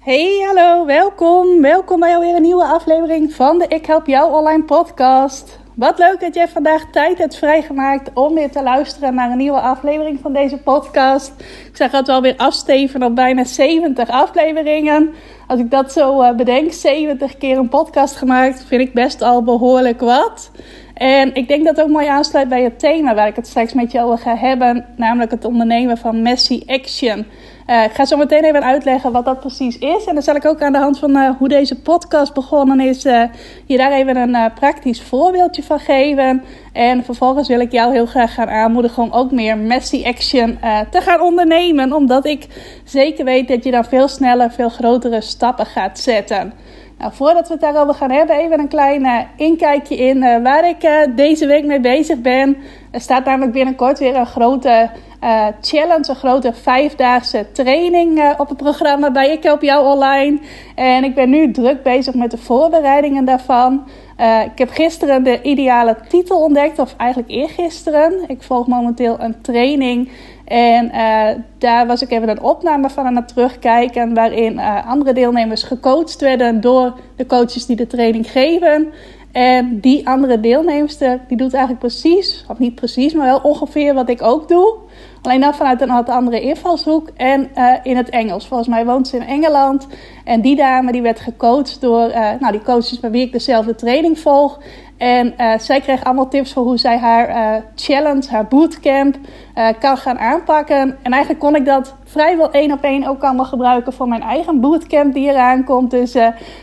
Hey, hallo, welkom. Welkom bij alweer een nieuwe aflevering van de Ik Help Jou Online podcast. Wat leuk dat jij vandaag tijd hebt vrijgemaakt om weer te luisteren naar een nieuwe aflevering van deze podcast. Ik zeg het wel weer afsteven op bijna 70 afleveringen. Als ik dat zo uh, bedenk, 70 keer een podcast gemaakt, vind ik best al behoorlijk wat. En ik denk dat het ook mooi aansluit bij het thema waar ik het straks met over ga hebben, namelijk het ondernemen van Messi Action. Uh, ik ga zo meteen even uitleggen wat dat precies is. En dan zal ik ook aan de hand van uh, hoe deze podcast begonnen is, uh, je daar even een praktisch voorbeeldje van geven. En vervolgens wil ik jou heel graag gaan aanmoedigen om ook meer Messi Action te gaan ondernemen. Omdat ik zeker weet dat je dan veel sneller, veel grotere stappen gaat zetten. Nou, voordat we het daarover gaan hebben, even een klein uh, inkijkje in uh, waar ik uh, deze week mee bezig ben. Er staat namelijk binnenkort weer een grote challenge, een grote vijfdaagse training op het programma bij Ik Help Jou Online. En ik ben nu druk bezig met de voorbereidingen daarvan. ik heb gisteren de ideale titel ontdekt, of eigenlijk eergisteren. Ik volg momenteel een training en uh, daar was ik even een opname van aan het terugkijken, waarin uh, andere deelnemers gecoacht werden door de coaches die de training geven. En die andere deelnemster, die doet eigenlijk precies, of niet precies, maar wel ongeveer wat ik ook doe. Alleen dan vanuit een wat andere invalshoek en uh, in het Engels. Volgens mij woont ze in Engeland. En die dame die werd gecoacht door nou, die coaches bij wie ik dezelfde training volg. En uh, zij kreeg allemaal tips voor hoe zij haar challenge, haar bootcamp kan gaan aanpakken. En eigenlijk kon ik dat vrijwel één op één ook allemaal gebruiken voor mijn eigen bootcamp die eraan komt. Dus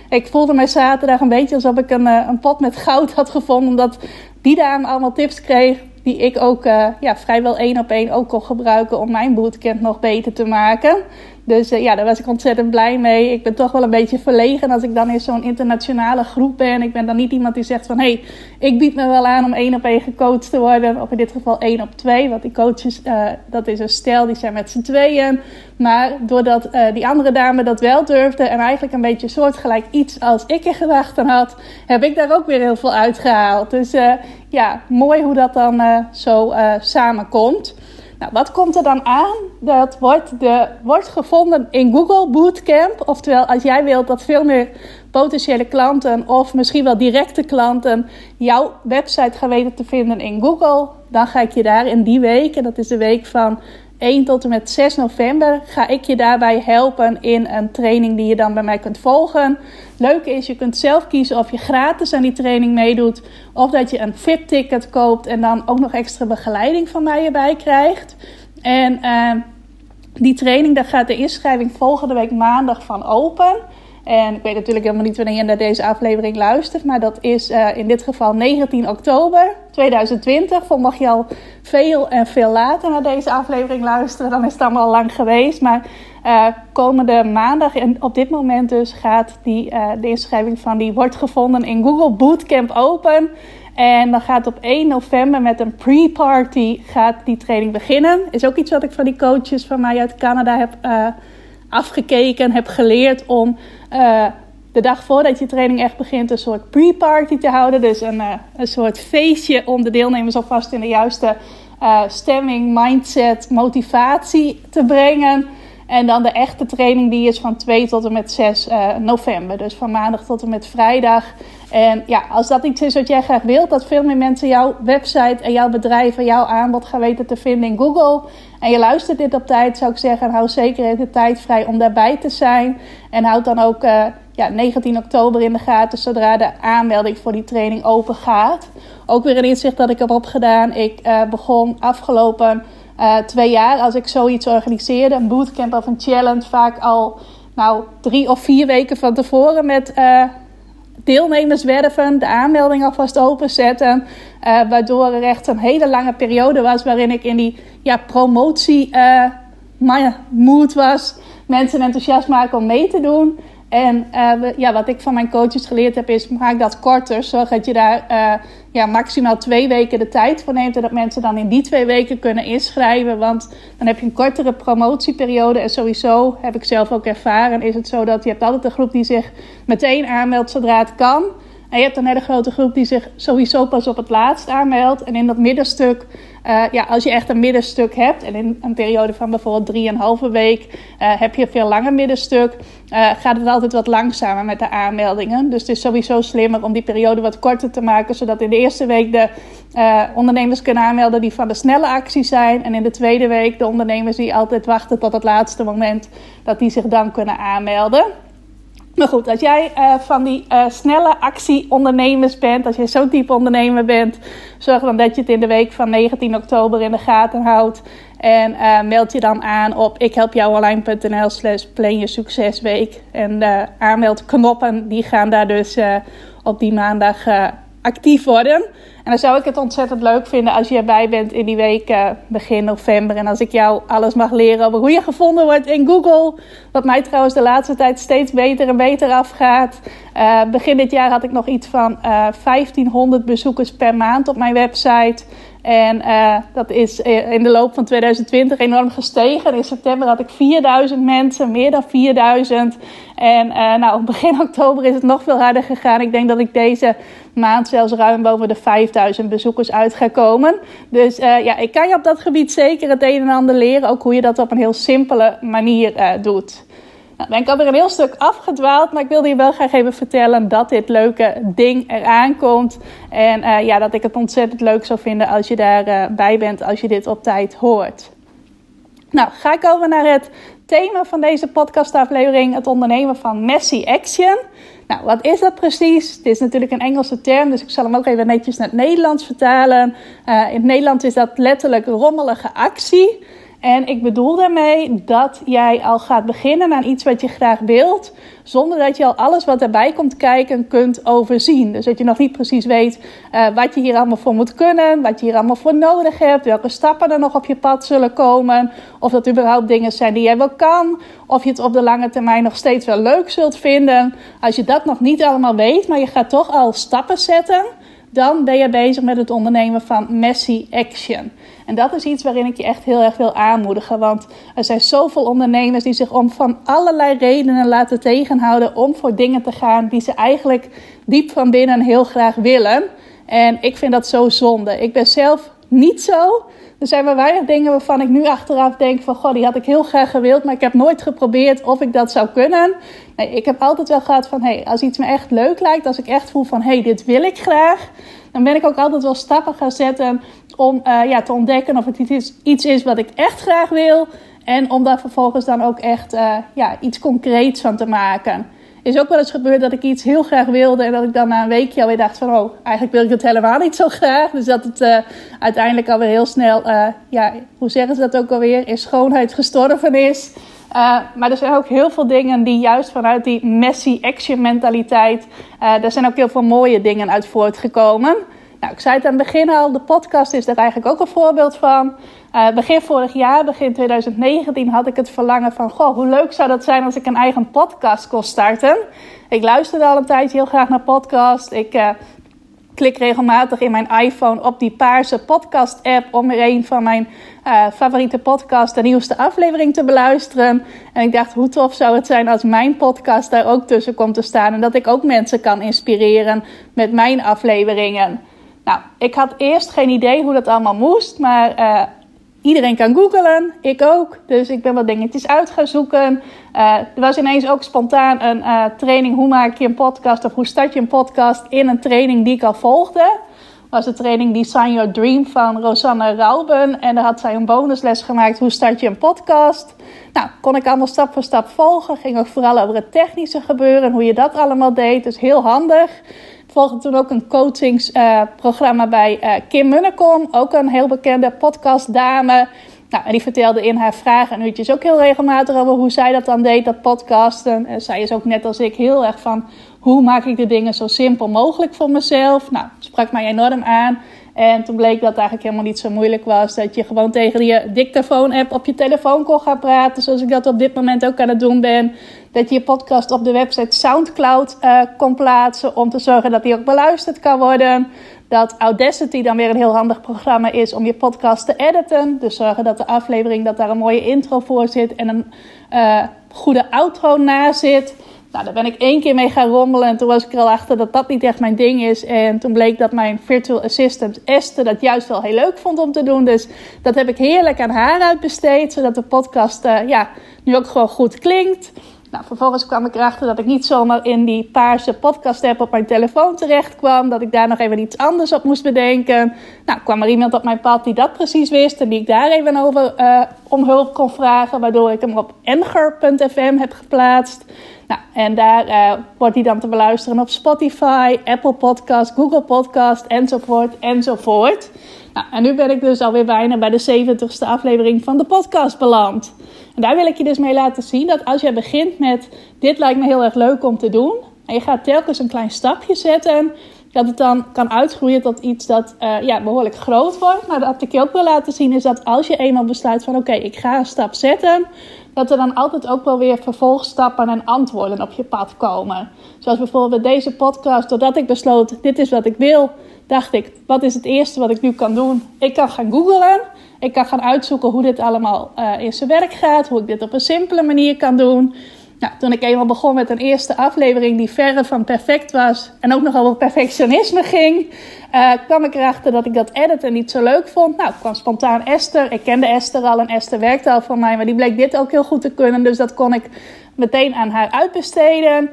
ik voelde mij zaterdag een beetje alsof ik een, een pot met goud had gevonden. Omdat die dame allemaal tips kreeg die ik ook ja, vrijwel één op één ook kon gebruiken om mijn bootcamp nog beter te maken. Dus uh, ja, daar was ik ontzettend blij mee. Ik ben toch wel een beetje verlegen als ik dan in zo'n internationale groep ben. Ik ben dan niet iemand die zegt van... hé, hey, ik bied me wel aan om één op één gecoacht te worden. Of in dit geval één op twee. Want die coaches, uh, dat is een stel, die zijn met z'n tweeën. Maar doordat uh, die andere dame dat wel durfde... en eigenlijk een beetje soortgelijk iets als ik in gedachten had... heb ik daar ook weer heel veel uitgehaald. Dus ja, mooi hoe dat dan zo samenkomt. Nou, wat komt er dan aan? Dat wordt, de, wordt gevonden in Google Bootcamp. Oftewel, als jij wilt dat veel meer potentiële klanten of misschien wel directe klanten jouw website gaan weten te vinden in Google, dan ga ik je daar in die week, en dat is de week van 1 tot en met 6 november ga ik je daarbij helpen in een training die je dan bij mij kunt volgen. Leuk is, je kunt zelf kiezen of je gratis aan die training meedoet of dat je een VIP-ticket koopt en dan ook nog extra begeleiding van mij erbij krijgt. En uh, die training, daar gaat de inschrijving volgende week maandag van open. En ik weet natuurlijk helemaal niet wanneer je naar deze aflevering luistert. Maar dat is uh, in dit geval 19 oktober 2020. Voor mag je al veel en veel later naar deze aflevering luisteren. Dan is het allemaal al lang geweest. Maar uh, komende maandag en op dit moment dus gaat die, uh, de inschrijving van die wordt gevonden in Google Bootcamp open. En dan gaat op 1 november met een pre-party gaat die training beginnen. Is ook iets wat ik van die coaches van mij uit Canada heb afgekeken, heb geleerd om uh, de dag voordat je training echt begint een soort pre-party te houden. Dus een, uh, een soort feestje om de deelnemers alvast in de juiste uh, stemming, mindset, motivatie te brengen. En dan de echte training die is van 2 tot en met 6 november. Dus van maandag tot en met vrijdag. En ja, als dat iets is wat jij graag wilt, dat veel meer mensen jouw website en jouw bedrijf en jouw aanbod gaan weten te vinden in Google. En je luistert dit op tijd, zou ik zeggen, hou zeker de tijd vrij om daarbij te zijn. En houd dan ook uh, ja, 19 oktober in de gaten, zodra de aanmelding voor die training open gaat. Ook weer een inzicht dat ik heb opgedaan. Ik uh, begon afgelopen uh, twee jaar, als ik zoiets organiseerde, een bootcamp of een challenge, vaak al nou, drie of vier weken van tevoren met deelnemers werven, de aanmelding alvast openzetten. Uh, waardoor er echt een hele lange periode was waarin ik in die ja, promotie uh, mood was. Mensen enthousiast maken om mee te doen. En uh, ja, wat ik van mijn coaches geleerd heb is, maak dat korter. Zorg dat je daar uh, ja, maximaal twee weken de tijd voor neemt. En dat mensen dan in die twee weken kunnen inschrijven. Want dan heb je een kortere promotieperiode. En sowieso, heb ik zelf ook ervaren, is het zo dat je hebt altijd een groep die zich meteen aanmeldt zodra het kan. En je hebt een hele grote groep die zich sowieso pas op het laatst aanmeldt. En in dat middenstuk, uh, ja, als je echt een middenstuk hebt, en in een periode van bijvoorbeeld 3,5 week uh, heb je een veel langer middenstuk, uh, gaat het altijd wat langzamer met de aanmeldingen. Dus het is sowieso slimmer om die periode wat korter te maken, zodat in de eerste week de ondernemers kunnen aanmelden die van de snelle actie zijn. En in de tweede week de ondernemers die altijd wachten tot het laatste moment, dat die zich dan kunnen aanmelden. Maar goed, als jij uh, van die uh, snelle actieondernemers bent, als jij zo'n type ondernemer bent, zorg dan dat je het in de week van 19 oktober in de gaten houdt. En uh, meld je dan aan op ikhelpjouonline.nl slash plan. En de aanmeldknoppen die gaan daar dus op die maandag actief worden. En dan zou ik het ontzettend leuk vinden als je erbij bent in die week uh, begin november. En als ik jou alles mag leren over hoe je gevonden wordt in Google. Wat mij trouwens de laatste tijd steeds beter en beter afgaat. Uh, begin dit jaar had ik nog iets van uh, eh, 1500 bezoekers per maand op mijn website. En uh, dat is in de loop van 2020 enorm gestegen. In september had ik 4000 mensen, meer dan 4000. En uh, nou, begin oktober is het nog veel harder gegaan. Ik denk dat ik deze maand zelfs ruim boven de 5000 bezoekers uit ga komen. Dus ja, ik kan je op dat gebied zeker het een en ander leren. Ook hoe je dat op een heel simpele manier doet. Nou, ben ik alweer een heel stuk afgedwaald, maar ik wilde je wel graag even vertellen dat dit leuke ding eraan komt. En uh, ja, dat ik het ontzettend leuk zou vinden als je daarbij uh, bij bent, als je dit op tijd hoort. Nou, ga ik over naar het thema van deze podcastaflevering: het ondernemen van Messy Action. Nou, wat is dat precies? Het is natuurlijk een Engelse term, dus ik zal hem ook even netjes naar het Nederlands vertalen. Uh, in het Nederlands is dat letterlijk rommelige actie. En ik bedoel daarmee dat jij al gaat beginnen aan iets wat je graag wilt, zonder dat je al alles wat erbij komt kijken kunt overzien. Dus dat je nog niet precies weet uh, wat je hier allemaal voor moet kunnen, wat je hier allemaal voor nodig hebt, welke stappen er nog op je pad zullen komen, of dat überhaupt dingen zijn die jij wel kan, of je het op de lange termijn nog steeds wel leuk zult vinden. Als je dat nog niet allemaal weet, maar je gaat toch al stappen zetten dan ben je bezig met het ondernemen van messy action. En dat is iets waarin ik je echt heel erg wil aanmoedigen. Want er zijn zoveel ondernemers die zich om van allerlei redenen laten tegenhouden om voor dingen te gaan die ze eigenlijk diep van binnen heel graag willen. En ik vind dat zo zonde. Ik ben zelf niet zo. Er zijn maar weinig dingen waarvan ik nu achteraf denk van... Goh, die had ik heel graag gewild, maar ik heb nooit geprobeerd of ik dat zou kunnen. Nee, ik heb altijd wel gehad van... Hey, als iets me echt leuk lijkt, als ik echt voel van... Hey, dit wil ik graag. Dan ben ik ook altijd wel stappen gaan zetten om uh, ja, te ontdekken of het iets is, iets is wat ik echt graag wil. En om daar vervolgens dan ook echt uh, ja, iets concreets van te maken is ook wel eens gebeurd dat ik iets heel graag wilde. En dat ik dan na een weekje alweer dacht van... oh, eigenlijk wil ik het helemaal niet zo graag. Dus dat het uh, uiteindelijk alweer heel snel... Uh, ja, hoe zeggen ze dat ook alweer? In schoonheid gestorven is. Uh, maar er zijn ook heel veel dingen die juist vanuit die messy action mentaliteit... daar zijn ook heel veel mooie dingen uit voortgekomen... Nou, ik zei het aan het begin al, de podcast is daar eigenlijk ook een voorbeeld van. Uh, begin vorig jaar, begin 2019, had ik het verlangen van: Goh, hoe leuk zou dat zijn als ik een eigen podcast kon starten? Ik luisterde al een tijdje heel graag naar podcast. Ik uh, klik regelmatig in mijn iPhone op die paarse podcast-app om weer een van mijn uh, favoriete podcasts, de nieuwste aflevering, te beluisteren. En ik dacht, hoe tof zou het zijn als mijn podcast daar ook tussen komt te staan en dat ik ook mensen kan inspireren met mijn afleveringen. Nou, ik had eerst geen idee hoe dat allemaal moest, maar uh, iedereen kan googlen, ik ook. Dus ik ben wat dingetjes uit gaan zoeken. Uh, er was ineens ook spontaan een uh, training, hoe maak je een podcast of hoe start je een podcast in een training die ik al volgde. was de training Design Your Dream van Rosanne Rauben. En daar had zij een bonusles gemaakt, hoe start je een podcast. Nou, kon ik allemaal stap voor stap volgen. Ging ook vooral over het technische gebeuren, hoe je dat allemaal deed. Dus heel handig volgde toen ook een coachingsprogramma bij uh, Kim Munnekom, ook een heel bekende podcastdame. Nou, en die vertelde in haar vragen en uurtjes ook heel regelmatig over hoe zij dat dan deed, dat podcasten. En zij is ook net als ik heel erg van hoe maak ik de dingen zo simpel mogelijk voor mezelf. Nou, sprak mij enorm aan. En toen bleek dat het eigenlijk helemaal niet zo moeilijk was. Dat je gewoon tegen je dictafoon-app op je telefoon kon gaan praten. Zoals ik dat op dit moment ook aan het doen ben. Dat je je podcast op de website Soundcloud uh, kon plaatsen. Om te zorgen dat die ook beluisterd kan worden. Dat Audacity dan weer een heel handig programma is om je podcast te editen. Dus zorgen dat de aflevering, dat daar een mooie intro voor zit. En een uh, goede outro na zit. Nou, daar ben ik één keer mee gaan rommelen en toen was ik er al achter dat dat niet echt mijn ding is. En toen bleek dat mijn virtual assistant Esther dat juist wel heel leuk vond om te doen. Dus dat heb ik heerlijk aan haar uitbesteed, zodat de podcast uh, ja, nu ook gewoon goed klinkt. Nou, vervolgens kwam ik erachter dat ik niet zomaar in die paarse podcast-app op mijn telefoon terecht kwam. Dat ik daar nog even iets anders op moest bedenken. Nou, kwam er iemand op mijn pad die dat precies wist en die ik daar even over uh, om hulp kon vragen. Waardoor ik hem op Enger.fm heb geplaatst. Nou, en daar uh, wordt hij dan te beluisteren op Spotify, Apple Podcast, Google Podcast, enzovoort, enzovoort. Nou, en nu ben ik dus alweer bijna bij de 70ste aflevering van de podcast beland. En daar wil ik je dus mee laten zien dat als je begint met dit lijkt me heel erg leuk om te doen. En je gaat telkens een klein stapje zetten. Dat het dan kan uitgroeien tot iets dat uh, ja, behoorlijk groot wordt. Maar wat ik je ook wil laten zien is dat als je eenmaal besluit van oké, ik ga een stap zetten dat er dan altijd ook wel weer vervolgstappen en antwoorden op je pad komen. Zoals bijvoorbeeld deze podcast, doordat ik besloot, dit is wat ik wil, dacht ik, wat is het eerste wat ik nu kan doen? Ik kan gaan googlen, ik kan gaan uitzoeken hoe dit allemaal uh, in zijn werk gaat, hoe ik dit op een simpele manier kan doen. Nou, toen ik eenmaal begon met een eerste aflevering die verre van perfect was en ook nog over perfectionisme ging, uh, kwam ik erachter dat ik dat editen niet zo leuk vond. Nou, kwam spontaan Esther. Ik kende Esther al en Esther werkte al voor mij, maar die bleek dit ook heel goed te kunnen. Dus dat kon ik meteen aan haar uitbesteden.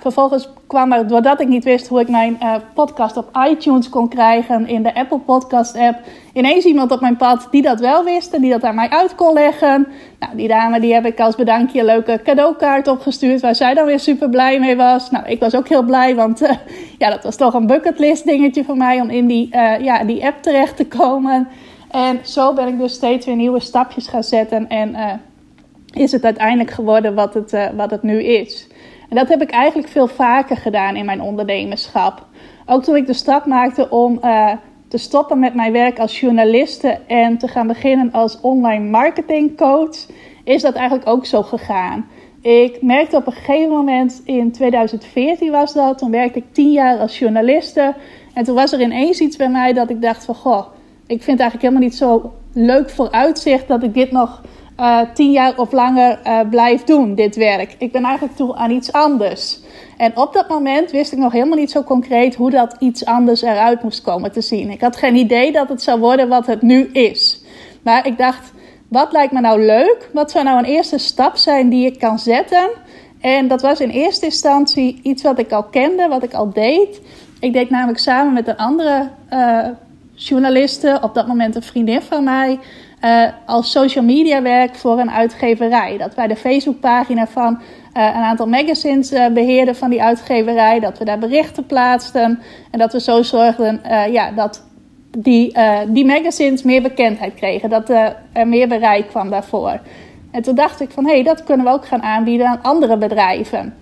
Vervolgens kwam er, doordat ik niet wist hoe ik mijn uh, podcast op iTunes kon krijgen in de Apple Podcast app, ineens iemand op mijn pad die dat wel wist en die dat aan mij uit kon leggen. Nou, die dame die heb ik als bedankje een leuke cadeaukaart opgestuurd waar zij dan weer super blij mee was. Nou, ik was ook heel blij, want uh, ja, dat was toch een bucketlist dingetje voor mij om in die, uh, ja, die app terecht te komen. En zo ben ik dus steeds weer nieuwe stapjes gaan zetten en is het uiteindelijk geworden wat het, wat het nu is. En dat heb ik eigenlijk veel vaker gedaan in mijn ondernemerschap. Ook toen ik de stap maakte om uh, te stoppen met mijn werk als journaliste en te gaan beginnen als online marketingcoach, is dat eigenlijk ook zo gegaan. Ik merkte op een gegeven moment, in 2014 was dat, toen werkte ik tien jaar als journaliste. En toen was er ineens iets bij mij dat ik dacht van, goh, ik vind het eigenlijk helemaal niet zo leuk vooruitzicht dat ik dit nog uh, tien jaar of langer uh, blijf doen, dit werk. Ik ben eigenlijk toe aan iets anders. En op dat moment wist ik nog helemaal niet zo concreet hoe dat iets anders eruit moest komen te zien. Ik had geen idee dat het zou worden wat het nu is. Maar ik dacht, wat lijkt me nou leuk? Wat zou nou een eerste stap zijn die ik kan zetten? En dat was in eerste instantie iets wat ik al kende, wat ik al deed. Ik deed namelijk samen met een andere uh, journaliste, op dat moment een vriendin van mij, uh, als social media werk voor een uitgeverij. Dat wij de Facebookpagina van uh, een aantal magazines uh, beheerden van die uitgeverij. Dat we daar berichten plaatsten. En dat we zo zorgden ja, dat die, die magazines meer bekendheid kregen. Dat er meer bereik kwam daarvoor. En toen dacht ik van hé, hey, dat kunnen we ook gaan aanbieden aan andere bedrijven.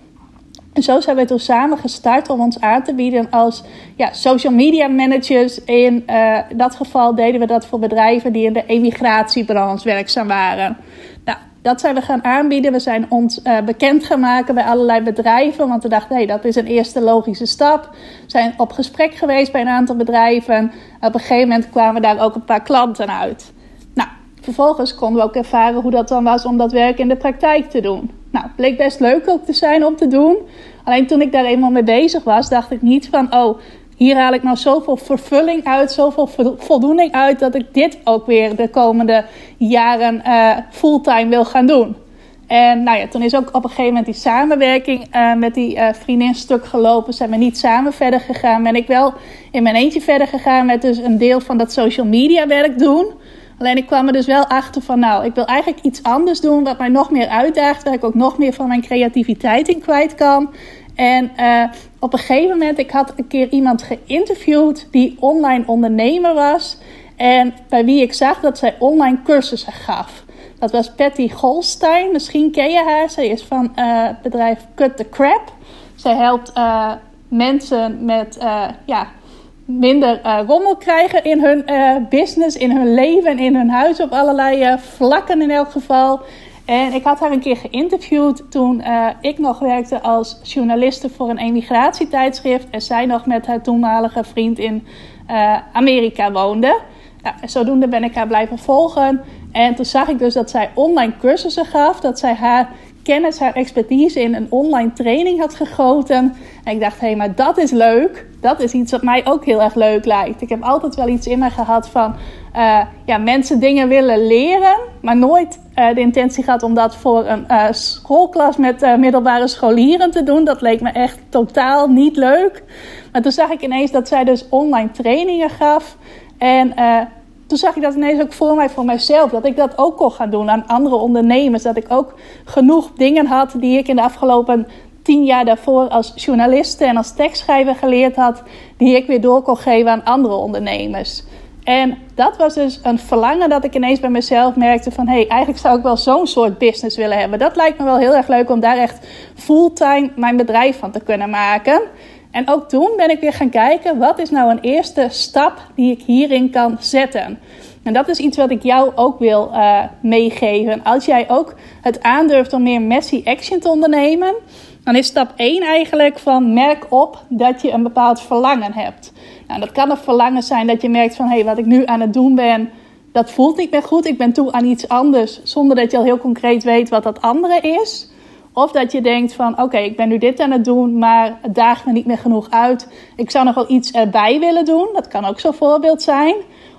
En zo zijn we toen samen gestart om ons aan te bieden als ja, social media managers. In uh, dat geval deden we dat voor bedrijven die in de emigratiebranche werkzaam waren. Nou, dat zijn we gaan aanbieden. We zijn ons uh, bekend gaan maken bij allerlei bedrijven. Want we dachten, hey, dat is een eerste logische stap. We zijn op gesprek geweest bij een aantal bedrijven. Op een gegeven moment kwamen daar ook een paar klanten uit. Vervolgens konden we ook ervaren hoe dat dan was om dat werk in de praktijk te doen. Nou, het bleek best leuk ook te zijn om te doen. Alleen toen ik daar eenmaal mee bezig was, dacht ik niet van, oh, hier haal ik nou zoveel vervulling uit, zoveel voldoening uit, dat ik dit ook weer de komende jaren uh, fulltime wil gaan doen. En nou ja, toen is ook op een gegeven moment die samenwerking uh, met die uh, vriendin stuk gelopen. Zijn we niet samen verder gegaan. Ben ik wel in mijn eentje verder gegaan met dus een deel van dat social media werk doen. Alleen ik kwam er dus wel achter van, nou, ik wil eigenlijk iets anders doen wat mij nog meer uitdaagt, waar ik ook nog meer van mijn creativiteit in kwijt kan. En uh, op een gegeven moment, ik had een keer iemand geïnterviewd die online ondernemer was. En bij wie ik zag dat zij online cursussen gaf. Dat was Patty Golstein. Misschien ken je haar. Zij is van uh, het bedrijf Cut the Crap. Zij helpt uh, mensen met ja, minder uh, rommel krijgen in hun uh, business, in hun leven, in hun huis, op allerlei uh, vlakken in elk geval. En ik had haar een keer geïnterviewd toen ik nog werkte als journaliste voor een emigratietijdschrift. En zij nog met haar toenmalige vriend in Amerika woonde. Ja, en zodoende ben ik haar blijven volgen. En toen zag ik dus dat zij online cursussen gaf. Dat zij haar kennis, haar expertise in een online training had gegoten. En ik dacht, hé, hey, maar dat is leuk. Dat is iets wat mij ook heel erg leuk lijkt. Ik heb altijd wel iets in me gehad van uh, ja, mensen dingen willen leren, maar nooit uh, de intentie gehad om dat voor een uh, schoolklas met middelbare scholieren te doen. Dat leek me echt totaal niet leuk. Maar toen zag ik ineens dat zij dus online trainingen gaf. En toen zag ik dat ineens ook voor mij, voor mijzelf. Dat ik dat ook kon gaan doen aan andere ondernemers. Dat ik ook genoeg dingen had die ik in de afgelopen tien jaar daarvoor als journaliste en als tekstschrijver geleerd had. Die ik weer door kon geven aan andere ondernemers. En dat was dus een verlangen dat ik ineens bij mezelf merkte van... hé, hey, eigenlijk zou ik wel zo'n soort business willen hebben. Dat lijkt me wel heel erg leuk om daar echt fulltime mijn bedrijf van te kunnen maken. En ook toen ben ik weer gaan kijken, wat is nou een eerste stap die ik hierin kan zetten? En dat is iets wat ik jou ook wil uh, meegeven. Als jij ook het aandurft om meer messy action te ondernemen, dan is stap 1 eigenlijk van merk op dat je een bepaald verlangen hebt. Nou, dat kan een verlangen zijn dat je merkt van hé, hey, wat ik nu aan het doen ben, dat voelt niet meer goed. Ik ben toe aan iets anders, zonder dat je al heel concreet weet wat dat andere is. Of dat je denkt van oké, ik ben nu dit aan het doen, maar het daagt me niet meer genoeg uit. Ik zou nog wel iets erbij willen doen. Dat kan ook zo'n voorbeeld zijn.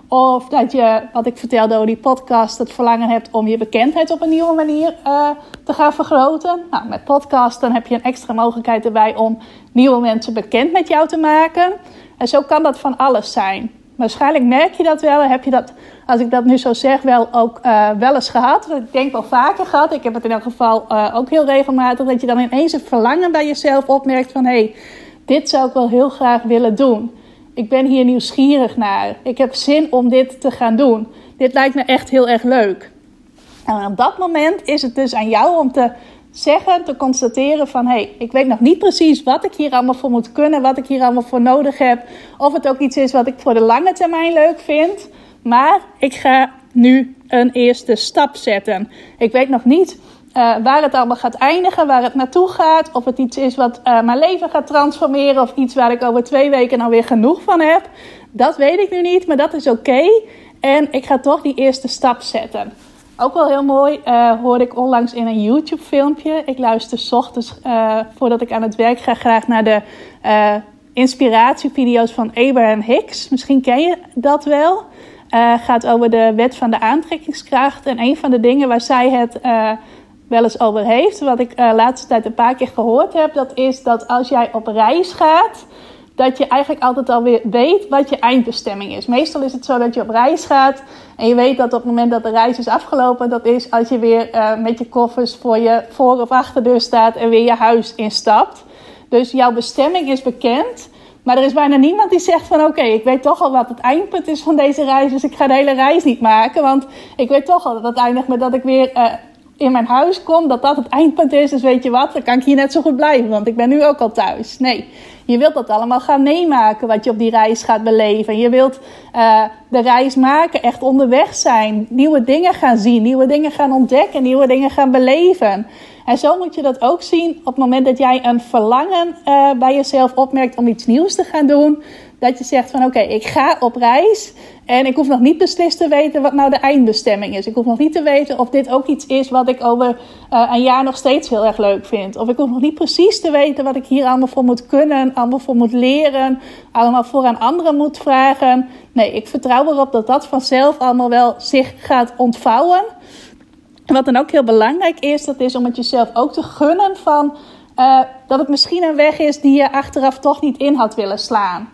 Of dat je, wat ik vertelde over die podcast, het verlangen hebt om je bekendheid op een nieuwe manier uh, te gaan vergroten. Nou, met podcast dan heb je een extra mogelijkheid erbij om nieuwe mensen bekend met jou te maken. En zo kan dat van alles zijn. Waarschijnlijk merk je dat wel. Heb je dat, als ik dat nu zo zeg, wel ook uh, wel eens gehad. Ik denk wel vaker gehad. Ik heb het in elk geval uh, ook heel regelmatig. Dat je dan ineens een verlangen bij jezelf opmerkt van... hé, hey, dit zou ik wel heel graag willen doen. Ik ben hier nieuwsgierig naar. Ik heb zin om dit te gaan doen. Dit lijkt me echt heel erg leuk. En op dat moment is het dus aan jou om te zeggen, te constateren van... hé, hey, ik weet nog niet precies wat ik hier allemaal voor moet kunnen... wat ik hier allemaal voor nodig heb. Of het ook iets is wat ik voor de lange termijn leuk vind. Maar ik ga nu een eerste stap zetten. Ik weet nog niet uh, waar het allemaal gaat eindigen, waar het naartoe gaat. Of het iets is wat uh, mijn leven gaat transformeren. Of iets waar ik over twee weken alweer genoeg van heb. Dat weet ik nu niet, maar dat is oké. En ik ga toch die eerste stap zetten. Ook wel heel mooi uh, hoorde ik onlangs in een YouTube-filmpje. Ik luister s ochtends voordat ik aan het werk ga graag naar de inspiratievideo's van Abraham Hicks. Misschien ken je dat wel. gaat over de wet van de aantrekkingskracht. En een van de dingen waar zij het wel eens over heeft, wat ik uh, laatste tijd een paar keer gehoord heb, dat is dat als jij op reis gaat, dat je eigenlijk altijd alweer weet wat je eindbestemming is. Meestal is het zo dat je op reis gaat en je weet dat op het moment dat de reis is afgelopen, dat is als je weer uh, met je koffers voor je voor- of achterdeur staat en weer je huis instapt. Dus jouw bestemming is bekend. Maar er is bijna niemand die zegt van oké, ik weet toch al wat het eindpunt is van deze reis. Dus ik ga de hele reis niet maken. Want ik weet toch al dat het eindigt met dat ik weer uh, in mijn huis kom, dat dat het eindpunt is. Dus weet je wat, dan kan ik hier net zo goed blijven, want ik ben nu ook al thuis. Nee, je wilt dat allemaal gaan meemaken, wat je op die reis gaat beleven. Je wilt uh, de reis maken, echt onderweg zijn, nieuwe dingen gaan zien, nieuwe dingen gaan ontdekken, nieuwe dingen gaan beleven. En zo moet je dat ook zien op het moment dat jij een verlangen uh, bij jezelf opmerkt om iets nieuws te gaan doen. Dat je zegt van oké, ik ga op reis en ik hoef nog niet beslist te weten wat nou de eindbestemming is. Ik hoef nog niet te weten of dit ook iets is wat ik over uh, een jaar nog steeds heel erg leuk vind. Of ik hoef nog niet precies te weten wat ik hier allemaal voor moet kunnen, allemaal voor moet leren, allemaal voor aan anderen moet vragen. Nee, ik vertrouw erop dat dat vanzelf allemaal wel zich gaat ontvouwen. En wat dan ook heel belangrijk is, dat is om het jezelf ook te gunnen van uh, dat het misschien een weg is die je achteraf toch niet in had willen slaan.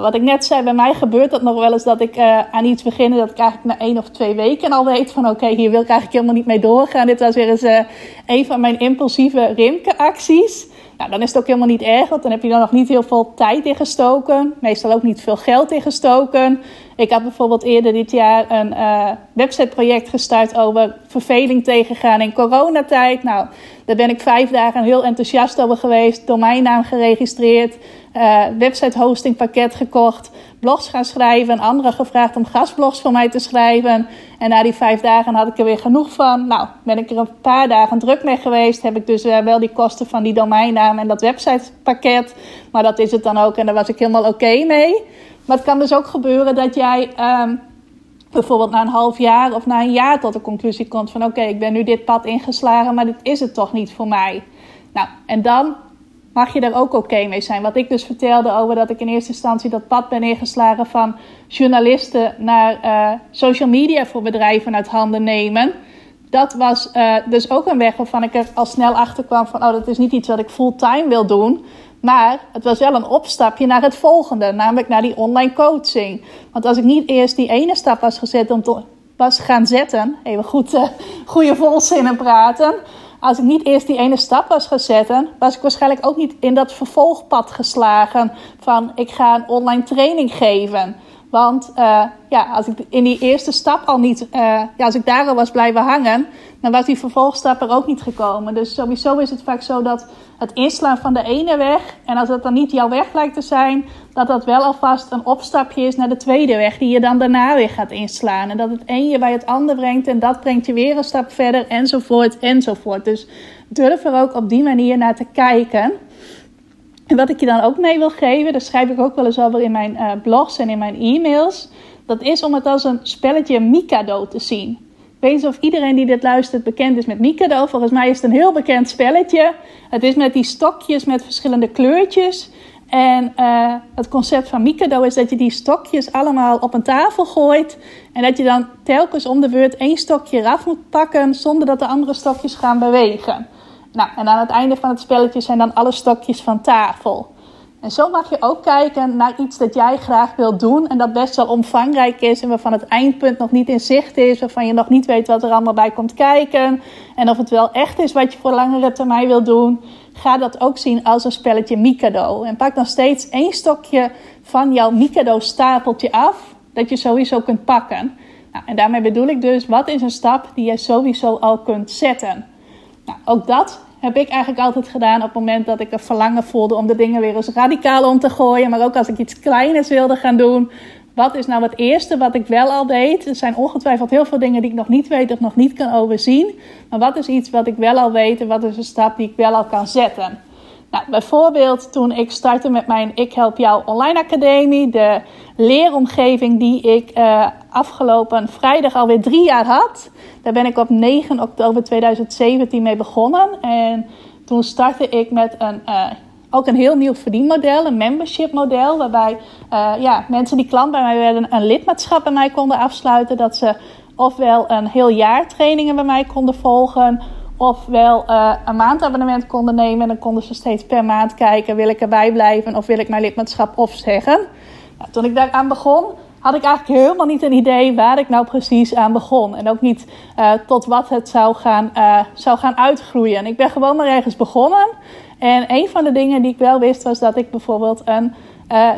Wat ik net zei, bij mij gebeurt dat nog wel eens dat ik uh, aan iets begin dat ik eigenlijk na één of twee weken al weet van oké, hier wil ik eigenlijk helemaal niet mee doorgaan. Dit was weer eens uh, een van mijn impulsieve rimke-acties. Nou, dan is het ook helemaal niet erg, want dan heb je er nog niet heel veel tijd in gestoken. Meestal ook niet veel geld in gestoken. Ik had bijvoorbeeld eerder dit jaar een uh, websiteproject gestart over verveling tegengaan in coronatijd. Nou, daar ben ik vijf dagen heel enthousiast over geweest, domeinnaam geregistreerd. Uh, website hosting pakket gekocht, blogs gaan schrijven, anderen gevraagd om gastblogs voor mij te schrijven. En na die vijf dagen had ik er weer genoeg van. Nou, ben ik er een paar dagen druk mee geweest. Heb ik dus uh, wel die kosten van die domeinnaam en dat websitepakket. Maar dat is het dan ook en daar was ik helemaal oké mee. Maar het kan dus ook gebeuren dat jij um, bijvoorbeeld na een half jaar of na een jaar tot de conclusie komt van oké, ik ben nu dit pad ingeslagen, maar dit is het toch niet voor mij. Nou, en dan mag je er ook oké mee zijn. Wat ik dus vertelde over dat ik in eerste instantie dat pad ben ingeslagen van journalisten naar uh, social media voor bedrijven uit handen nemen. Dat was uh, dus ook een weg waarvan ik er al snel achter kwam van oh, dat is niet iets wat ik fulltime wil doen. Maar het was wel een opstapje naar het volgende, namelijk naar die online coaching. Want als ik niet eerst die ene stap was gezet om te, was gaan zetten, even goed, uh, goede volzinnen praten. Als ik niet eerst die ene stap was gaan zetten, was ik waarschijnlijk ook niet in dat vervolgpad geslagen van ik ga een online training geven. Want uh, ja, als ik in die eerste stap al niet, uh, ja, als ik daar al was blijven hangen, dan was die vervolgstap er ook niet gekomen. Dus sowieso is het vaak zo dat het inslaan van de ene weg, en als dat dan niet jouw weg lijkt te zijn, dat dat wel alvast een opstapje is naar de tweede weg, die je dan daarna weer gaat inslaan. En dat het een je bij het ander brengt en dat brengt je weer een stap verder, enzovoort, enzovoort. Dus durf er ook op die manier naar te kijken. En wat ik je dan ook mee wil geven, dat schrijf ik ook wel eens over in mijn uh, blogs en in mijn e-mails. Dat is om het als een spelletje Mikado te zien. Weet niet of iedereen die dit luistert bekend is met Mikado. Volgens mij is het een heel bekend spelletje. Het is met die stokjes met verschillende kleurtjes. En uh, het concept van Mikado is dat je die stokjes allemaal op een tafel gooit. En dat je dan telkens om de beurt één stokje eraf moet pakken zonder dat de andere stokjes gaan bewegen. Nou, en aan het einde van het spelletje zijn dan alle stokjes van tafel. En zo mag je ook kijken naar iets dat jij graag wilt doen en dat best wel omvangrijk is en waarvan het eindpunt nog niet in zicht is, waarvan je nog niet weet wat er allemaal bij komt kijken en of het wel echt is wat je voor langere termijn wilt doen. Ga dat ook zien als een spelletje Mikado. En pak dan steeds één stokje van jouw Mikado stapeltje af, dat je sowieso kunt pakken. Nou, en daarmee bedoel ik dus, wat is een stap die je sowieso al kunt zetten? Nou, ook dat heb ik eigenlijk altijd gedaan op het moment dat ik een verlangen voelde om de dingen weer eens radicaal om te gooien. Maar ook als ik iets kleiners wilde gaan doen. Wat is nou het eerste wat ik wel al weet? Er zijn ongetwijfeld heel veel dingen die ik nog niet weet of nog niet kan overzien. Maar wat is iets wat ik wel al weet en wat is een stap die ik wel al kan zetten? Nou, bijvoorbeeld toen ik startte met mijn Ik Help Jou Online Academie, de leeromgeving die ik uh, afgelopen vrijdag alweer drie jaar had. Daar ben ik op 9 oktober 2017 mee begonnen. En toen startte ik met een, uh, ook een heel nieuw verdienmodel, een membership model. Waarbij uh, ja, mensen die klant bij mij werden een lidmaatschap bij mij konden afsluiten. Dat ze ofwel een heel jaar trainingen bij mij konden volgen ofwel uh, een maandabonnement konden nemen. En dan konden ze steeds per maand kijken: wil ik erbij blijven of wil ik mijn lidmaatschap opzeggen? Nou, toen ik daaraan begon, had ik eigenlijk helemaal niet een idee waar ik nou precies aan begon. En ook niet uh, tot wat het zou gaan, uh, zou gaan uitgroeien. En ik ben gewoon maar ergens begonnen. En een van de dingen die ik wel wist was dat ik bijvoorbeeld een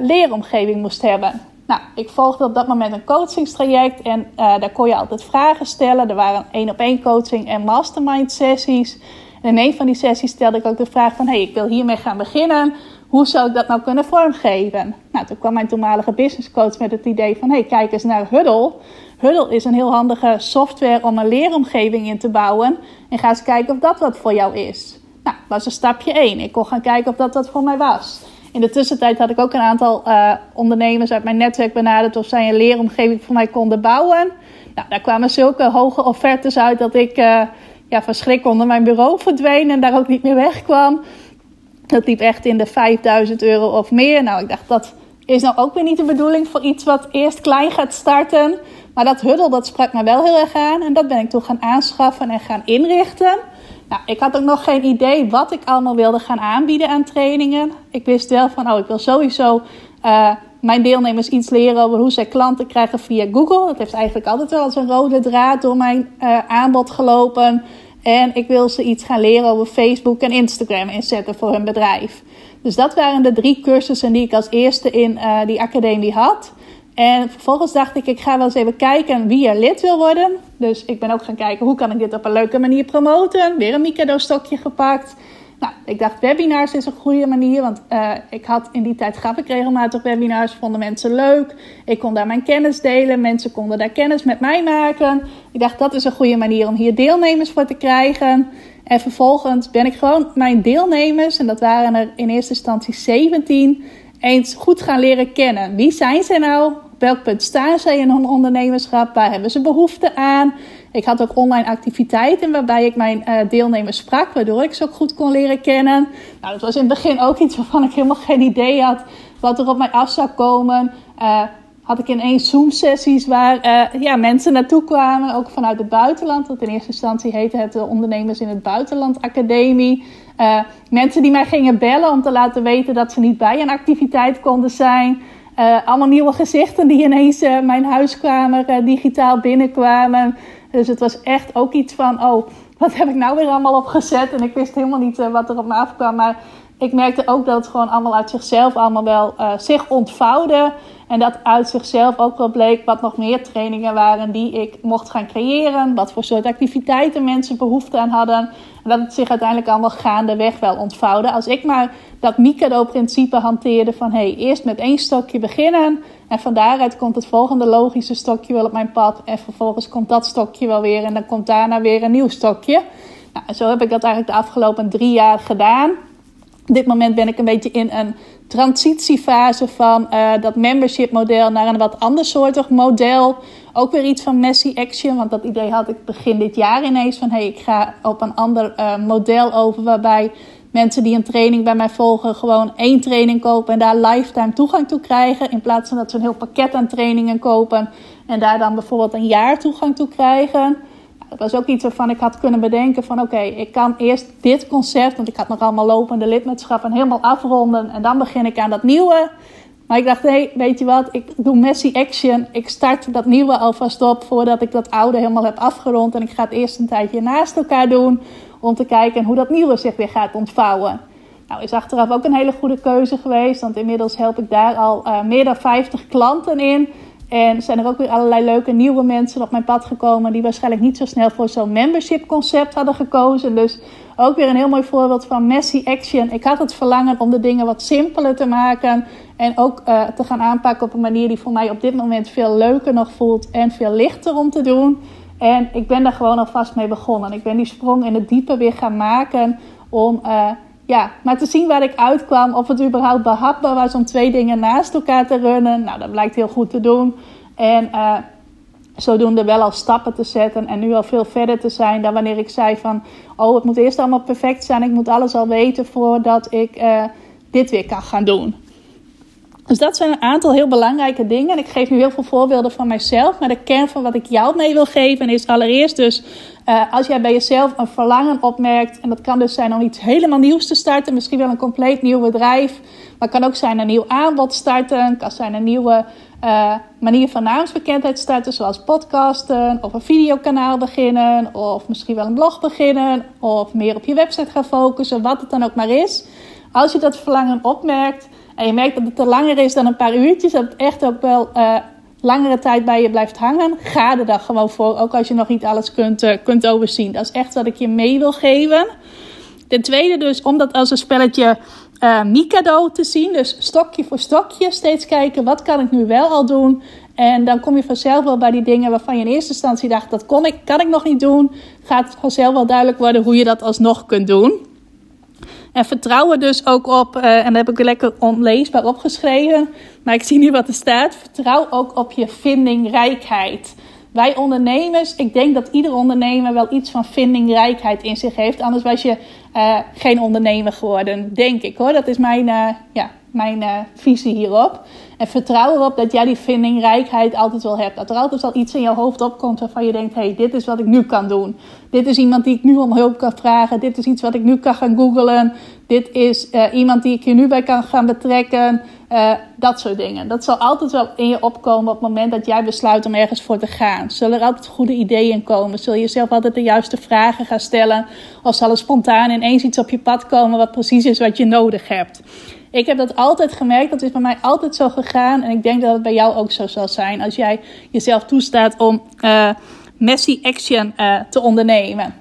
leeromgeving moest hebben. Nou, ik volgde op dat moment een coachingstraject en uh, daar kon je altijd vragen stellen. Er waren één op één coaching en mastermind sessies. En in een van die sessies stelde ik ook de vraag van, hey, ik wil hiermee gaan beginnen. Hoe zou ik dat nou kunnen vormgeven? Nou, toen kwam mijn toenmalige businesscoach met het idee van, hey, kijk eens naar Huddle. Huddle is een heel handige software om een leeromgeving in te bouwen. En ga eens kijken of dat wat voor jou is. Nou, dat was een stapje 1. Ik kon gaan kijken of dat wat voor mij was. In de tussentijd had ik ook een aantal uh, ondernemers uit mijn netwerk benaderd of zij een leeromgeving voor mij konden bouwen. Nou, daar kwamen zulke hoge offertes uit dat ik uh, ja, van schrik onder mijn bureau verdween en daar ook niet meer wegkwam. Dat liep echt in de 5000 euro of meer. Nou, ik dacht dat is nou ook weer niet de bedoeling voor iets wat eerst klein gaat starten. Maar dat huddle, dat sprak me wel heel erg aan. En dat ben ik toen gaan aanschaffen en gaan inrichten. Nou, ik had ook nog geen idee wat ik allemaal wilde gaan aanbieden aan trainingen. Ik wist wel van, oh, ik wil sowieso uh, mijn deelnemers iets leren over hoe zij klanten krijgen via Google. Dat heeft eigenlijk altijd wel als een rode draad door mijn uh, aanbod gelopen. En ik wil ze iets gaan leren over Facebook en Instagram inzetten voor hun bedrijf. Dus dat waren de drie cursussen die ik als eerste in uh, die academie had. En vervolgens dacht ik, ik ga wel eens even kijken wie er lid wil worden. Dus ik ben ook gaan kijken, hoe kan ik dit op een leuke manier promoten? Weer een Mikado-stokje gepakt. Nou, ik dacht webinars is een goede manier, want uh, ik had in die tijd gaf ik regelmatig webinars, vonden mensen leuk. Ik kon daar mijn kennis delen, mensen konden daar kennis met mij maken. Ik dacht dat is een goede manier om hier deelnemers voor te krijgen. En vervolgens ben ik gewoon mijn deelnemers, en dat waren er in eerste instantie 17, eens goed gaan leren kennen. Wie zijn ze nou? Welk punt staan ze in hun ondernemerschap? Waar hebben ze behoefte aan? Ik had ook online activiteiten waarbij ik mijn uh, deelnemers sprak, waardoor ik ze ook goed kon leren kennen. Nou, dat was in het begin ook iets waarvan ik helemaal geen idee had wat er op mij af zou komen. Uh, had ik ineens Zoom-sessies waar uh, ja, mensen naartoe kwamen, ook vanuit het buitenland. Want in eerste instantie heette het de Ondernemers in het Buitenland Academie. Mensen die mij gingen bellen om te laten weten dat ze niet bij een activiteit konden zijn. Uh, allemaal nieuwe gezichten die ineens mijn huiskamer digitaal binnenkwamen. Dus het was echt ook iets van, oh, wat heb ik nou weer allemaal opgezet? En ik wist helemaal niet wat er op me afkwam. Maar ik merkte ook dat het gewoon allemaal uit zichzelf allemaal wel zich ontvouwde. En dat uit zichzelf ook wel bleek wat nog meer trainingen waren die ik mocht gaan creëren. Wat voor soort activiteiten mensen behoefte aan hadden. En dat het zich uiteindelijk allemaal gaandeweg wel ontvouwde. Als ik maar dat Mikado-principe hanteerde van hey, eerst met één stokje beginnen. En van daaruit komt het volgende logische stokje wel op mijn pad. En vervolgens komt dat stokje wel weer. En dan komt daarna weer een nieuw stokje. Nou, zo heb ik dat eigenlijk de afgelopen drie jaar gedaan. Op dit moment ben ik een beetje in een transitiefase van uh, dat membership model naar een wat andersoortig model. Ook weer iets van Messi Action, want dat idee had ik begin dit jaar ineens van hey, ik ga op een ander uh, model over waarbij mensen die een training bij mij volgen gewoon één training kopen en daar lifetime toegang toe krijgen in plaats van dat ze een heel pakket aan trainingen kopen en daar dan bijvoorbeeld een jaar toegang toe krijgen. Dat was ook iets waarvan ik had kunnen bedenken van oké, ik kan eerst dit concept, want ik had nog allemaal lopende lidmaatschappen, helemaal afronden en dan begin ik aan dat nieuwe. Maar ik dacht, hé, weet je wat, ik doe Messi Action. Ik start dat nieuwe alvast op voordat ik dat oude helemaal heb afgerond. En ik ga het eerst een tijdje naast elkaar doen om te kijken hoe dat nieuwe zich weer gaat ontvouwen. Nou, is achteraf ook een hele goede keuze geweest, want inmiddels help ik daar al uh, meer dan 50 klanten in. En zijn er ook weer allerlei leuke nieuwe mensen op mijn pad gekomen die waarschijnlijk niet zo snel voor zo'n membership concept hadden gekozen. Dus ook weer een heel mooi voorbeeld van messy action. Ik had het verlangen om de dingen wat simpeler te maken en ook uh, te gaan aanpakken op een manier die voor mij op dit moment veel leuker nog voelt en veel lichter om te doen. En ik ben daar gewoon alvast mee begonnen. Ik ben die sprong in het diepe weer gaan maken om uh, ja, maar te zien waar ik uitkwam, of het überhaupt behapbaar was om twee dingen naast elkaar te runnen. Nou, dat blijkt heel goed te doen. En uh, zodoende wel al stappen te zetten en nu al veel verder te zijn dan wanneer ik zei van... Oh, het moet eerst allemaal perfect zijn, ik moet alles al weten voordat ik uh, dit weer kan gaan doen. Dus dat zijn een aantal heel belangrijke dingen. En ik geef nu heel veel voorbeelden van mijzelf. Maar de kern van wat ik jou mee wil geven is allereerst dus... Uh, als jij bij jezelf een verlangen opmerkt... en dat kan dus zijn om iets helemaal nieuws te starten. Misschien wel een compleet nieuw bedrijf. Maar het kan ook zijn een nieuw aanbod starten. Kan zijn een nieuwe uh, manier van naamsbekendheid starten... zoals podcasten of een videokanaal beginnen... of misschien wel een blog beginnen... of meer op je website gaan focussen, wat het dan ook maar is. Als je dat verlangen opmerkt en je merkt dat het te langer is dan een paar uurtjes, dat het echt ook wel uh, langere tijd bij je blijft hangen, ga er dan gewoon voor. Ook als je nog niet alles kunt, uh, kunt overzien. Dat is echt wat ik je mee wil geven. Ten tweede dus, om dat als een spelletje uh, Mikado te zien. Dus stokje voor stokje steeds kijken, wat kan ik nu wel al doen? En dan kom je vanzelf wel bij die dingen waarvan je in eerste instantie dacht, dat kon ik, kan ik nog niet doen. Gaat vanzelf wel duidelijk worden hoe je dat alsnog kunt doen. En vertrouwen dus ook op, uh, en dat heb ik lekker onleesbaar opgeschreven, maar ik zie nu wat er staat. Vertrouw ook op je vindingrijkheid. Wij ondernemers, ik denk dat ieder ondernemer wel iets van vindingrijkheid in zich heeft. Anders was je uh, geen ondernemer geworden, denk ik hoor. Dat is mijn, uh, ja, mijn visie hierop. En vertrouw erop dat jij die vindingrijkheid altijd wel hebt. Dat er altijd wel iets in je hoofd opkomt waarvan je denkt: hé, hey, dit is wat ik nu kan doen. Dit is iemand die ik nu om hulp kan vragen. Dit is iets wat ik nu kan gaan googlen. Dit is uh, iemand die ik hier nu bij kan gaan betrekken. Uh, dat soort dingen. Dat zal altijd wel in je opkomen op het moment dat jij besluit om ergens voor te gaan. Zullen er altijd goede ideeën komen? Zul je jezelf altijd de juiste vragen gaan stellen? Of zal er spontaan ineens iets op je pad komen wat precies is wat je nodig hebt? Ik heb dat altijd gemerkt. Dat is bij mij altijd zo gegaan. En ik denk dat het bij jou ook zo zal zijn. Als jij jezelf toestaat om uh, messy action uh, te ondernemen.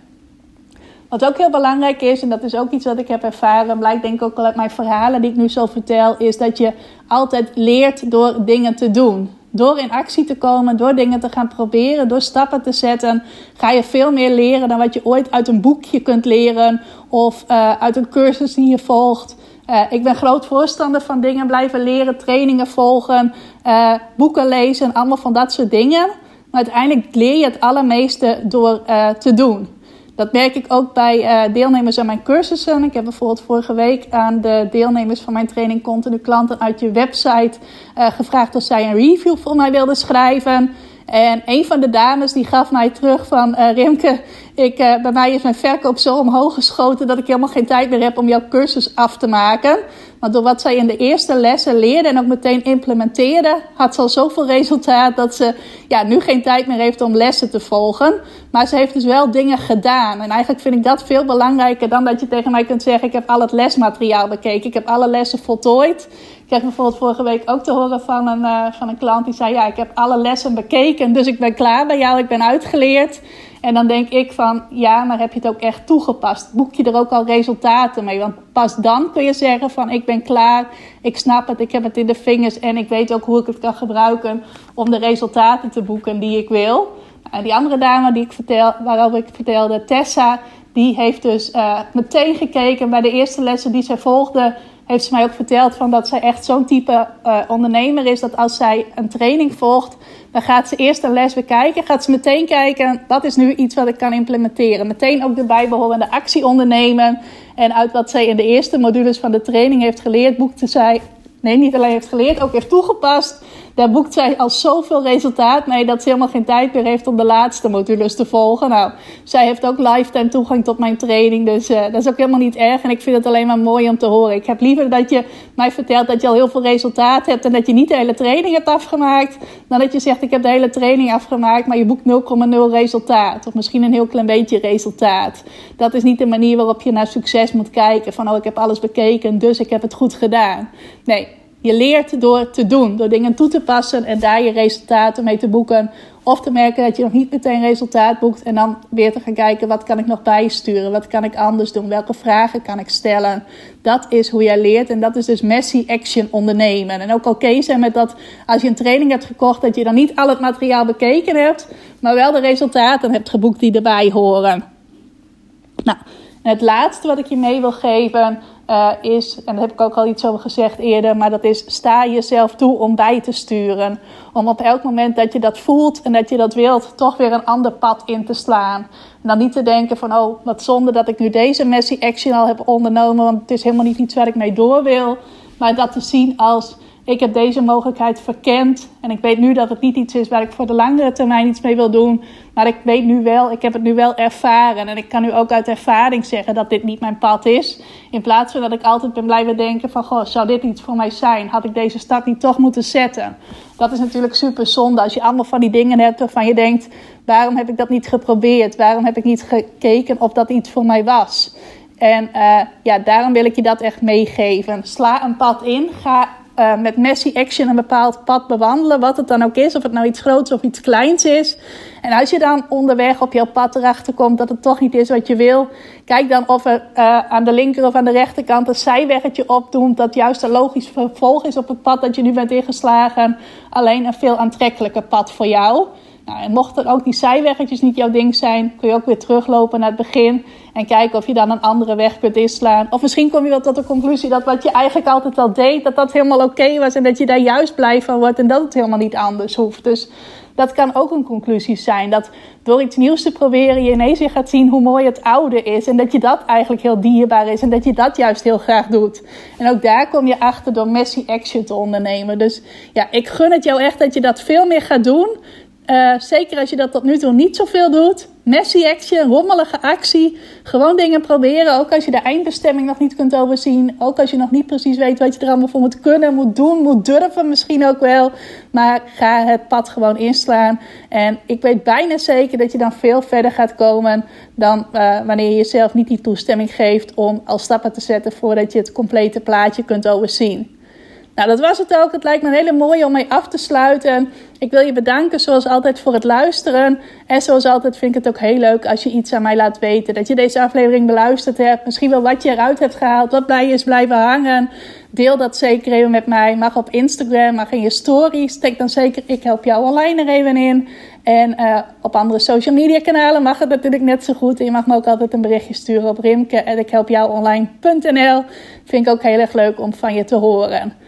Wat ook heel belangrijk is, en dat is ook iets wat ik heb ervaren, blijkt denk ik ook al uit mijn verhalen die ik nu zo vertel, is dat je altijd leert door dingen te doen. Door in actie te komen, door dingen te gaan proberen, door stappen te zetten, ga je veel meer leren dan wat je ooit uit een boekje kunt leren of uh, uit een cursus die je volgt. Uh, ik ben groot voorstander van dingen blijven leren, trainingen volgen, uh, boeken lezen, allemaal van dat soort dingen. Maar uiteindelijk leer je het allermeeste door te doen. Dat merk ik ook bij deelnemers aan mijn cursussen. Ik heb bijvoorbeeld vorige week aan de deelnemers van mijn training Continu Klanten uit je website gevraagd of zij een review voor mij wilden schrijven. En een van de dames die gaf mij terug van uh, Rimke, ik, bij mij is mijn verkoop zo omhoog geschoten dat ik helemaal geen tijd meer heb om jouw cursus af te maken. Maar door wat zij in de eerste lessen leerde en ook meteen implementeerde, had ze al zoveel resultaat dat ze ja, nu geen tijd meer heeft om lessen te volgen. Maar ze heeft dus wel dingen gedaan. En eigenlijk vind ik dat veel belangrijker dan dat je tegen mij kunt zeggen: Ik heb al het lesmateriaal bekeken, ik heb alle lessen voltooid. Ik kreeg bijvoorbeeld vorige week ook te horen van een, uh, van een klant die zei: Ja, ik heb alle lessen bekeken, dus ik ben klaar bij jou, ik ben uitgeleerd. En dan denk ik van, ja, maar heb je het ook echt toegepast? Boek je er ook al resultaten mee? Want pas dan kun je zeggen van, ik ben klaar, ik snap het, ik heb het in de vingers en ik weet ook hoe ik het kan gebruiken om de resultaten te boeken die ik wil. En die andere dame die ik vertel, waarover ik vertelde, Tessa, die heeft dus uh, meteen gekeken bij de eerste lessen die zij volgde heeft ze mij ook verteld van dat zij echt zo'n type uh, ondernemer is. Dat als zij een training volgt, dan gaat ze eerst een les bekijken. Gaat ze meteen kijken, wat is nu iets wat ik kan implementeren. Meteen ook de bijbehorende actie ondernemen. En uit wat zij in de eerste modules van de training heeft geleerd, boekte zij... Nee, niet alleen heeft geleerd, ook heeft toegepast daar boekt zij al zoveel resultaat mee dat ze helemaal geen tijd meer heeft om de laatste modules te volgen. Nou, zij heeft ook lifetime toegang tot mijn training, dus uh, dat is ook helemaal niet erg. En ik vind het alleen maar mooi om te horen. Ik heb liever dat je mij vertelt dat je al heel veel resultaat hebt en dat je niet de hele training hebt afgemaakt, dan dat je zegt ik heb de hele training afgemaakt, maar je boekt 0,0 resultaat. Of misschien een heel klein beetje resultaat. Dat is niet de manier waarop je naar succes moet kijken. Van oh, ik heb alles bekeken, dus ik heb het goed gedaan. Nee, je leert door te doen, door dingen toe te passen en daar je resultaten mee te boeken. Of te merken dat je nog niet meteen resultaat boekt en dan weer te gaan kijken wat kan ik nog bijsturen, wat kan ik anders doen, welke vragen kan ik stellen. Dat is hoe jij leert en dat is dus messy action ondernemen. En ook oké zijn met dat als je een training hebt gekocht, dat je dan niet al het materiaal bekeken hebt, maar wel de resultaten hebt geboekt die erbij horen. Nou, en het laatste wat ik je mee wil geven uh, is, en daar heb ik ook al iets over gezegd eerder, maar dat is sta jezelf toe om bij te sturen. Om op elk moment dat je dat voelt en dat je dat wilt, toch weer een ander pad in te slaan. En dan niet te denken van, oh, wat zonde dat ik nu deze messy action al heb ondernomen, want het is helemaal niet iets waar ik mee door wil. Maar dat te zien als ik heb deze mogelijkheid verkend. En ik weet nu dat het niet iets is waar ik voor de langere termijn iets mee wil doen. Maar ik weet nu wel, ik heb het nu wel ervaren. En ik kan nu ook uit ervaring zeggen dat dit niet mijn pad is. In plaats van dat ik altijd ben blijven denken van, goh, zou dit iets voor mij zijn? Had ik deze stap niet toch moeten zetten? Dat is natuurlijk super zonde als je allemaal van die dingen hebt waarvan je denkt, waarom heb ik dat niet geprobeerd? Waarom heb ik niet gekeken of dat iets voor mij was? En uh, ja, daarom wil ik je dat echt meegeven. Sla een pad in. Ga uh, met messy action een bepaald pad bewandelen. Wat het dan ook is, of het nou iets groots of iets kleins is. En als je dan onderweg op jouw pad erachter komt dat het toch niet is wat je wil, kijk dan of er uh, aan de linker of aan de rechterkant een zijweggetje opdoemt dat juist een logisch vervolg is op het pad dat je nu bent ingeslagen. Alleen een veel aantrekkelijker pad voor jou. Nou, en mochten ook die zijweggetjes niet jouw ding zijn, kun je ook weer teruglopen naar het begin en kijken of je dan een andere weg kunt inslaan. Of misschien kom je wel tot de conclusie dat wat je eigenlijk altijd al deed, dat dat helemaal oké was en dat je daar juist blij van wordt en dat het helemaal niet anders hoeft. Dus dat kan ook een conclusie zijn. Dat door iets nieuws te proberen je ineens weer gaat zien hoe mooi het oude is. En dat je dat eigenlijk heel dierbaar is. En dat je dat juist heel graag doet. En ook daar kom je achter door messy action te ondernemen. Dus ja, ik gun het jou echt dat je dat veel meer gaat doen. Uh, zeker als je dat tot nu toe niet zoveel doet. Messy action, rommelige actie. Gewoon dingen proberen. Ook als je de eindbestemming nog niet kunt overzien. Ook als je nog niet precies weet wat je er allemaal voor moet kunnen, moet doen, moet durven misschien ook wel. Maar ga het pad gewoon inslaan. En ik weet bijna zeker dat je dan veel verder gaat komen dan uh, wanneer je jezelf niet die toestemming geeft om al stappen te zetten voordat je het complete plaatje kunt overzien. Nou, dat was het ook. Het lijkt me een hele mooie om mee af te sluiten. Ik wil je bedanken zoals altijd voor het luisteren. En zoals altijd vind ik het ook heel leuk als je iets aan mij laat weten. Dat je deze aflevering beluisterd hebt. Misschien wel wat je eruit hebt gehaald. Wat je is blijven hangen. Deel dat zeker even met mij. Mag op Instagram, mag in je stories. Steek dan zeker ik help jou online er even in. En uh, op andere social media kanalen mag het natuurlijk net zo goed. En je mag me ook altijd een berichtje sturen op rimke.ikhelpjouonline.nl Vind ik ook heel erg leuk om van je te horen.